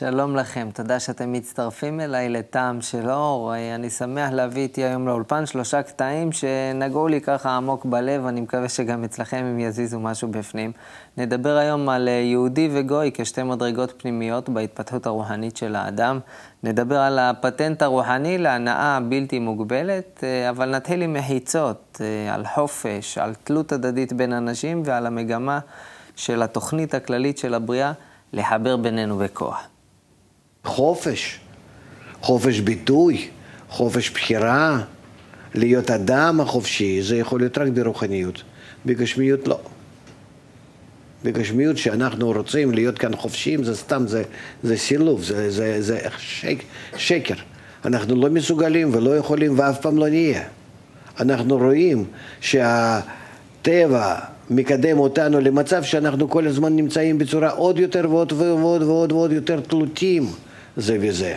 שלום לכם, תודה שאתם מצטרפים אליי לטעם של אור. אני שמח להביא איתי היום לאולפן שלושה קטעים שנגעו לי ככה עמוק בלב, אני מקווה שגם אצלכם הם יזיזו משהו בפנים. נדבר היום על יהודי וגוי כשתי מדרגות פנימיות בהתפתחות הרוחנית של האדם. נדבר על הפטנט הרוחני להנאה בלתי מוגבלת, אבל נתחיל עם מחיצות, על חופש, על תלות הדדית בין אנשים ועל המגמה של התוכנית הכללית של הבריאה לחבר בינינו בכוח. חופש, חופש ביטוי, חופש בחירה, להיות אדם החופשי, זה יכול להיות רק ברוחניות. בגשמיות לא. בגשמיות שאנחנו רוצים להיות כאן חופשיים, זה סתם, זה, זה סילוב, זה, זה, זה שק, שקר. אנחנו לא מסוגלים ולא יכולים ואף פעם לא נהיה. אנחנו רואים שהטבע מקדם אותנו למצב שאנחנו כל הזמן נמצאים בצורה עוד יותר ועוד ועוד ועוד ועוד יותר תלותים. זה וזה.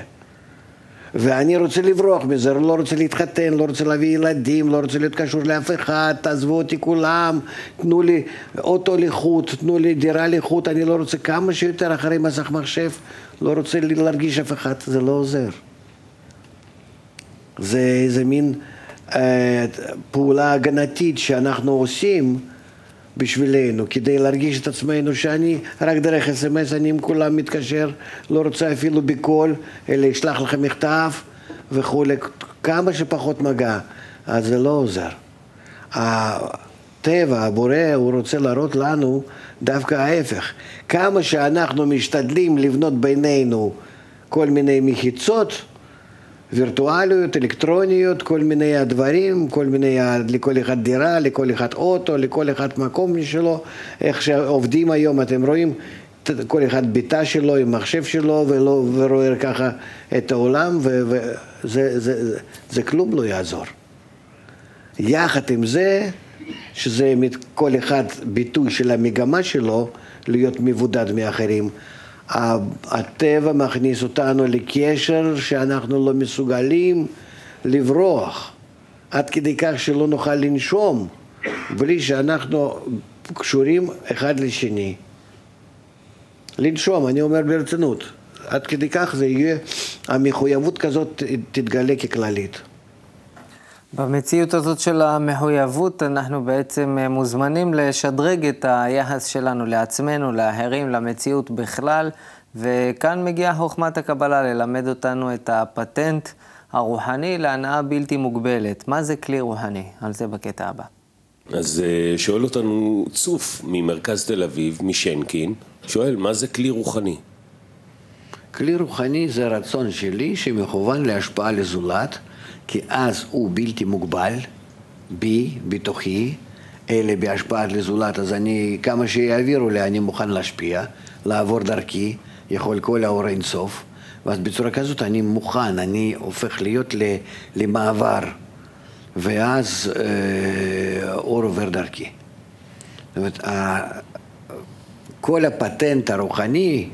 ואני רוצה לברוח מזה, לא רוצה להתחתן, לא רוצה להביא ילדים, לא רוצה להיות קשור לאף אחד, תעזבו אותי כולם, תנו לי אוטו לחוט, תנו לי דירה לחוט, אני לא רוצה כמה שיותר אחרי מסך מחשב, לא רוצה להרגיש אף אחד, זה לא עוזר. זה איזה מין אה, פעולה הגנתית שאנחנו עושים בשבילנו, כדי להרגיש את עצמנו שאני רק דרך אס.אם.אס אני עם כולם מתקשר, לא רוצה אפילו בקול, אלא אשלח לכם מכתב וכולי, כמה שפחות מגע, אז זה לא עוזר. הטבע, הבורא, הוא רוצה להראות לנו דווקא ההפך. כמה שאנחנו משתדלים לבנות בינינו כל מיני מחיצות, וירטואליות, אלקטרוניות, כל מיני הדברים, כל מיני, לכל אחד דירה, לכל אחד אוטו, לכל אחד מקום משלו, איך שעובדים היום, אתם רואים, כל אחד ביתה שלו עם מחשב שלו ולא, ורואה ככה את העולם, וזה זה, זה, זה, זה כלום לא יעזור. יחד עם זה, שזה כל אחד ביטוי של המגמה שלו להיות מבודד מאחרים. הטבע מכניס אותנו לקשר שאנחנו לא מסוגלים לברוח, עד כדי כך שלא נוכל לנשום בלי שאנחנו קשורים אחד לשני. לנשום, אני אומר ברצינות, עד כדי כך זה יהיה, המחויבות כזאת תתגלה ככללית. במציאות הזאת של המחויבות, אנחנו בעצם אה, מוזמנים לשדרג את היחס שלנו לעצמנו, לאחרים, למציאות בכלל, וכאן מגיעה חוכמת הקבלה ללמד אותנו את הפטנט הרוחני להנאה בלתי מוגבלת. מה זה כלי רוחני? על זה בקטע הבא. אז אה, שואל אותנו צוף ממרכז תל אביב, משנקין, שואל, מה זה כלי רוחני? כלי רוחני זה רצון שלי שמכוון להשפעה לזולת. כי אז הוא בלתי מוגבל, בי, בתוכי, אלה בהשפעת לזולת, אז אני, כמה שיעבירו לי, אני מוכן להשפיע, לעבור דרכי, יכול כל האור אינסוף, ואז בצורה כזאת אני מוכן, אני הופך להיות למעבר, ואז אה, אור עובר דרכי. זאת אומרת, כל הפטנט הרוחני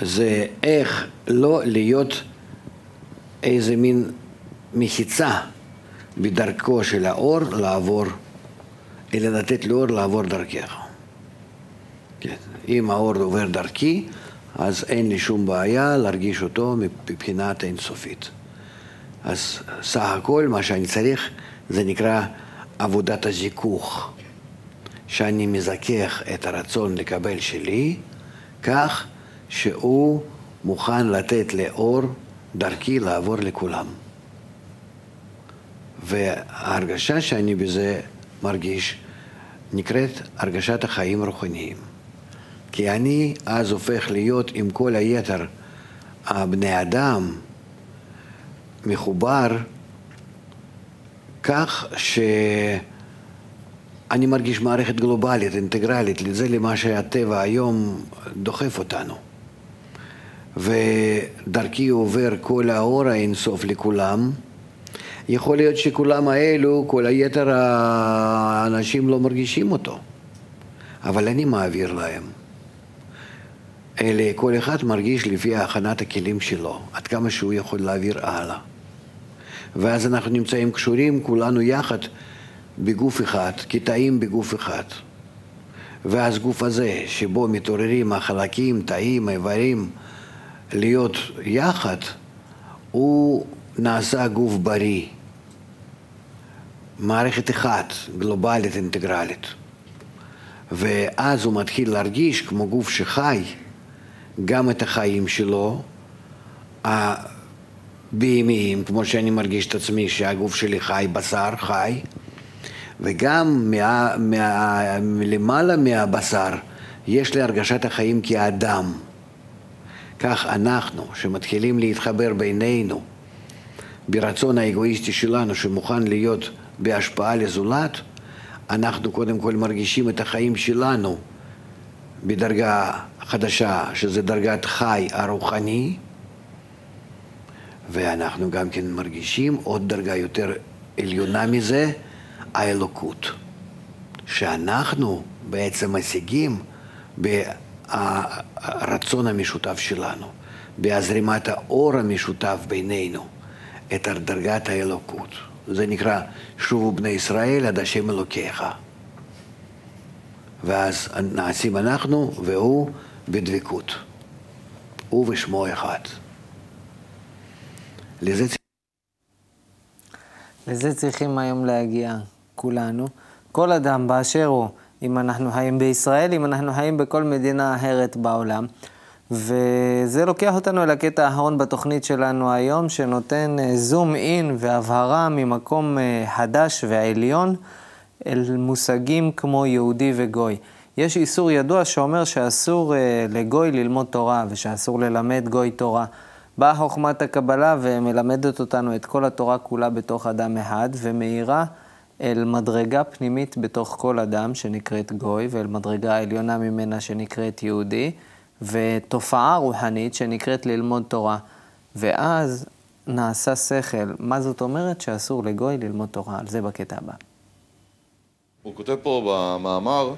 זה איך לא להיות איזה מין מחיצה בדרכו של האור לעבור, אלא לתת לאור לעבור דרכך. כן. אם האור עובר דרכי, אז אין לי שום בעיה להרגיש אותו מבחינת אינסופית. אז סך הכל מה שאני צריך זה נקרא עבודת הזיכוך, שאני מזכך את הרצון לקבל שלי כך שהוא מוכן לתת לאור דרכי לעבור לכולם. וההרגשה שאני בזה מרגיש נקראת הרגשת החיים הרוחניים. כי אני אז הופך להיות עם כל היתר הבני אדם מחובר כך שאני מרגיש מערכת גלובלית, אינטגרלית, לזה למה שהטבע היום דוחף אותנו. ודרכי עובר כל האור האינסוף לכולם. יכול להיות שכולם האלו, כל היתר האנשים לא מרגישים אותו, אבל אני מעביר להם. אלה, כל אחד מרגיש לפי הכנת הכלים שלו, עד כמה שהוא יכול להעביר הלאה. ואז אנחנו נמצאים קשורים כולנו יחד בגוף אחד, כתאים בגוף אחד. ואז גוף הזה, שבו מתעוררים החלקים, תאים, איברים, להיות יחד, הוא נעשה גוף בריא. מערכת אחת, גלובלית, אינטגרלית. ואז הוא מתחיל להרגיש כמו גוף שחי גם את החיים שלו, הבהמיים, כמו שאני מרגיש את עצמי שהגוף שלי חי, בשר חי, וגם מה, מה, למעלה מהבשר יש לי הרגשת החיים כאדם. כך אנחנו, שמתחילים להתחבר בינינו ברצון האגואיסטי שלנו, שמוכן להיות בהשפעה לזולת, אנחנו קודם כל מרגישים את החיים שלנו בדרגה חדשה, שזה דרגת חי הרוחני, ואנחנו גם כן מרגישים עוד דרגה יותר עליונה מזה, האלוקות, שאנחנו בעצם משיגים ברצון המשותף שלנו, בהזרימת האור המשותף בינינו, את דרגת האלוקות. זה נקרא שובו בני ישראל עד השם אלוקיך. ואז נעשים אנחנו והוא בדבקות. הוא ושמו אחד. לזה, לזה צריכים היום להגיע כולנו. כל אדם באשר הוא, אם אנחנו חיים בישראל, אם אנחנו חיים בכל מדינה אחרת בעולם. וזה לוקח אותנו אל הקטע האחרון בתוכנית שלנו היום, שנותן זום אה, אין והבהרה ממקום אה, חדש ועליון אל מושגים כמו יהודי וגוי. יש איסור ידוע שאומר שאסור אה, לגוי ללמוד תורה ושאסור ללמד גוי תורה. באה חוכמת הקבלה ומלמדת אותנו את כל התורה כולה בתוך אדם אחד, ומאירה אל מדרגה פנימית בתוך כל אדם שנקראת גוי, ואל מדרגה עליונה ממנה שנקראת יהודי. ותופעה רוחנית שנקראת ללמוד תורה. ואז נעשה שכל. מה זאת אומרת? שאסור לגוי ללמוד תורה. על זה בקטע הבא. הוא כותב פה במאמר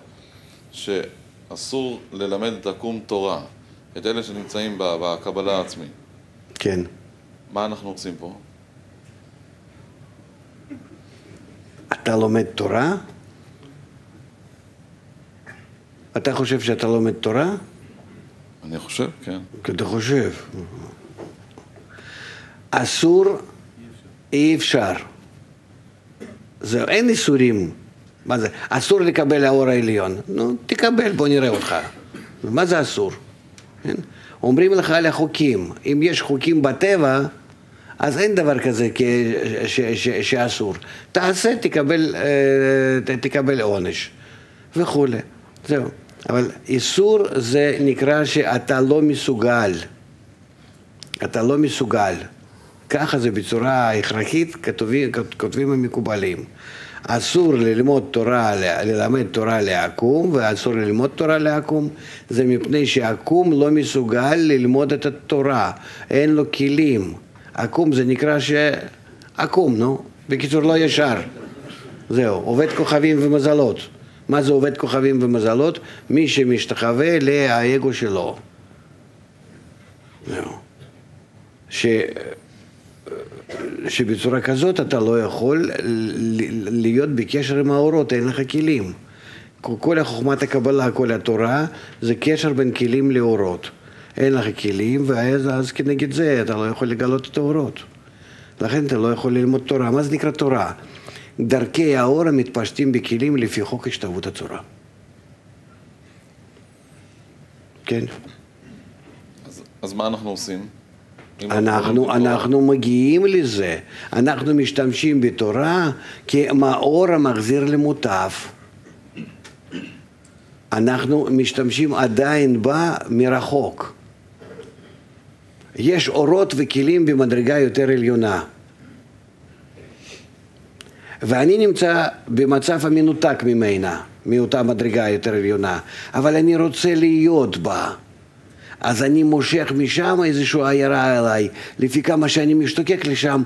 שאסור ללמד את עקום תורה, את אלה שנמצאים בקבלה העצמית. כן. מה אנחנו עושים פה? אתה לומד תורה? אתה חושב שאתה לומד תורה? אני חושב, כן. אתה חושב. אסור, אי אפשר. זהו, אין איסורים. מה זה? אסור לקבל האור העליון. נו, תקבל, בוא נראה אותך. מה זה אסור? כן? אומרים לך על החוקים. אם יש חוקים בטבע, אז אין דבר כזה ש, ש, שאסור. תעשה, תקבל, אה, תקבל עונש וכולי. זהו. אבל איסור זה נקרא שאתה לא מסוגל. אתה לא מסוגל. ככה זה בצורה הכרחית כתובים, כותבים המקובלים. אסור ללמוד תורה, ללמד תורה לעקום, ואסור ללמוד תורה לעקום, זה מפני שעקום לא מסוגל ללמוד את התורה, אין לו כלים. עקום זה נקרא שעקום, נו. בקיצור, לא ישר. זהו, עובד כוכבים ומזלות. מה זה עובד כוכבים ומזלות? מי שמשתחווה לאגו שלו. זהו. ש... שבצורה כזאת אתה לא יכול להיות בקשר עם האורות, אין לך כלים. כל החוכמת הקבלה, כל התורה, זה קשר בין כלים לאורות. אין לך כלים, ואז אז כנגד זה אתה לא יכול לגלות את האורות. לכן אתה לא יכול ללמוד תורה. מה זה נקרא תורה? דרכי האור המתפשטים בכלים לפי חוק השתלבות הצורה. כן. אז, אז מה אנחנו עושים? אנחנו, אנחנו מגיעים לזה, אנחנו משתמשים בתורה כמאור המחזיר למוטף. אנחנו משתמשים עדיין בה מרחוק. יש אורות וכלים במדרגה יותר עליונה. ואני נמצא במצב המנותק ממנה, מאותה מדרגה יותר עליונה, אבל אני רוצה להיות בה. אז אני מושך משם איזושהי עיירה אליי, לפי כמה שאני משתוקק לשם,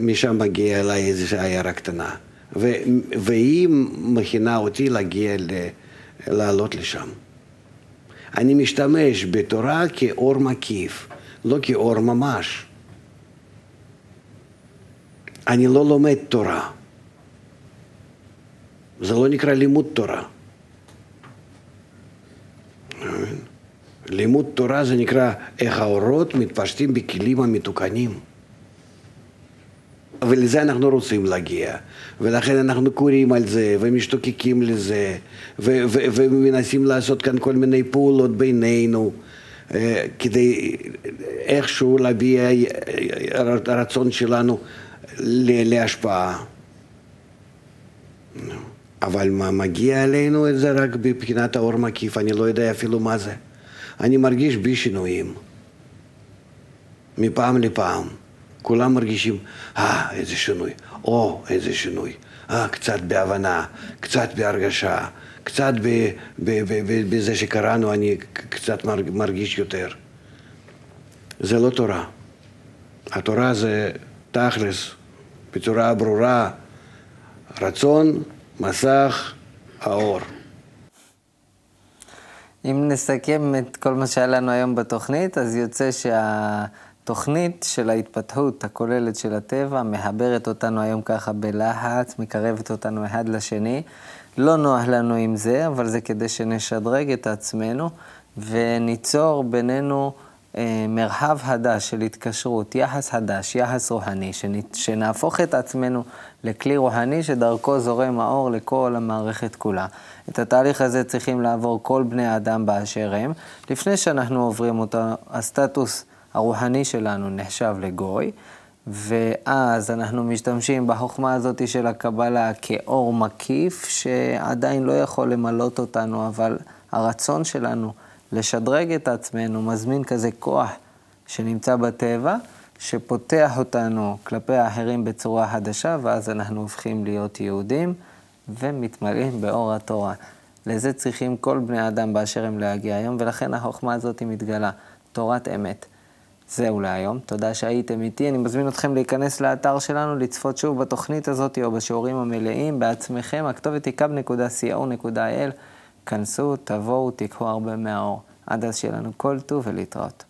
משם מגיע אליי איזושהי עיירה קטנה. ו- והיא מכינה אותי להגיע, ל- לעלות לשם. אני משתמש בתורה כאור מקיף, לא כאור ממש. אני לא לומד תורה. זה לא נקרא לימוד תורה. לימוד תורה זה נקרא איך האורות מתפשטים בכלים המתוקנים. ולזה אנחנו רוצים להגיע, ולכן אנחנו קוראים על זה, ומשתוקקים לזה, ו- ו- ומנסים לעשות כאן כל מיני פעולות בינינו, אה, כדי איכשהו להביע הרצון שלנו להשפעה. אבל מה מגיע אלינו זה רק מבחינת האור מקיף, אני לא יודע אפילו מה זה. אני מרגיש בי שינויים, מפעם לפעם. כולם מרגישים, אה, איזה שינוי, או, איזה שינוי, אה, קצת בהבנה, קצת בהרגשה, קצת ב, ב, ב, ב, בזה שקראנו אני קצת מרגיש יותר. זה לא תורה. התורה זה תכלס, בצורה ברורה, רצון, מסך, האור. אם נסכם את כל מה שהיה לנו היום בתוכנית, אז יוצא שהתוכנית של ההתפתחות הכוללת של הטבע מחברת אותנו היום ככה בלהט, מקרבת אותנו אחד לשני. לא נוח לנו עם זה, אבל זה כדי שנשדרג את עצמנו וניצור בינינו מרחב חדש של התקשרות, יחס חדש, יחס רוהני, שנהפוך את עצמנו לכלי רוהני שדרכו זורם האור לכל המערכת כולה. את התהליך הזה צריכים לעבור כל בני האדם באשר הם. לפני שאנחנו עוברים אותו, הסטטוס הרוחני שלנו נחשב לגוי, ואז אנחנו משתמשים בחוכמה הזאת של הקבלה כאור מקיף, שעדיין לא יכול למלות אותנו, אבל הרצון שלנו לשדרג את עצמנו מזמין כזה כוח שנמצא בטבע, שפותח אותנו כלפי האחרים בצורה חדשה, ואז אנחנו הופכים להיות יהודים ומתמלאים באור התורה. לזה צריכים כל בני האדם באשר הם להגיע היום, ולכן החוכמה הזאת מתגלה, תורת אמת. זהו להיום, תודה שהייתם איתי. אני מזמין אתכם להיכנס לאתר שלנו, לצפות שוב בתוכנית הזאת או בשיעורים המלאים בעצמכם. הכתובת היא kub.co.il. כנסו, תבואו, תיקחו הרבה מהאור. עד אז שיהיה לנו כל טוב ולהתראות.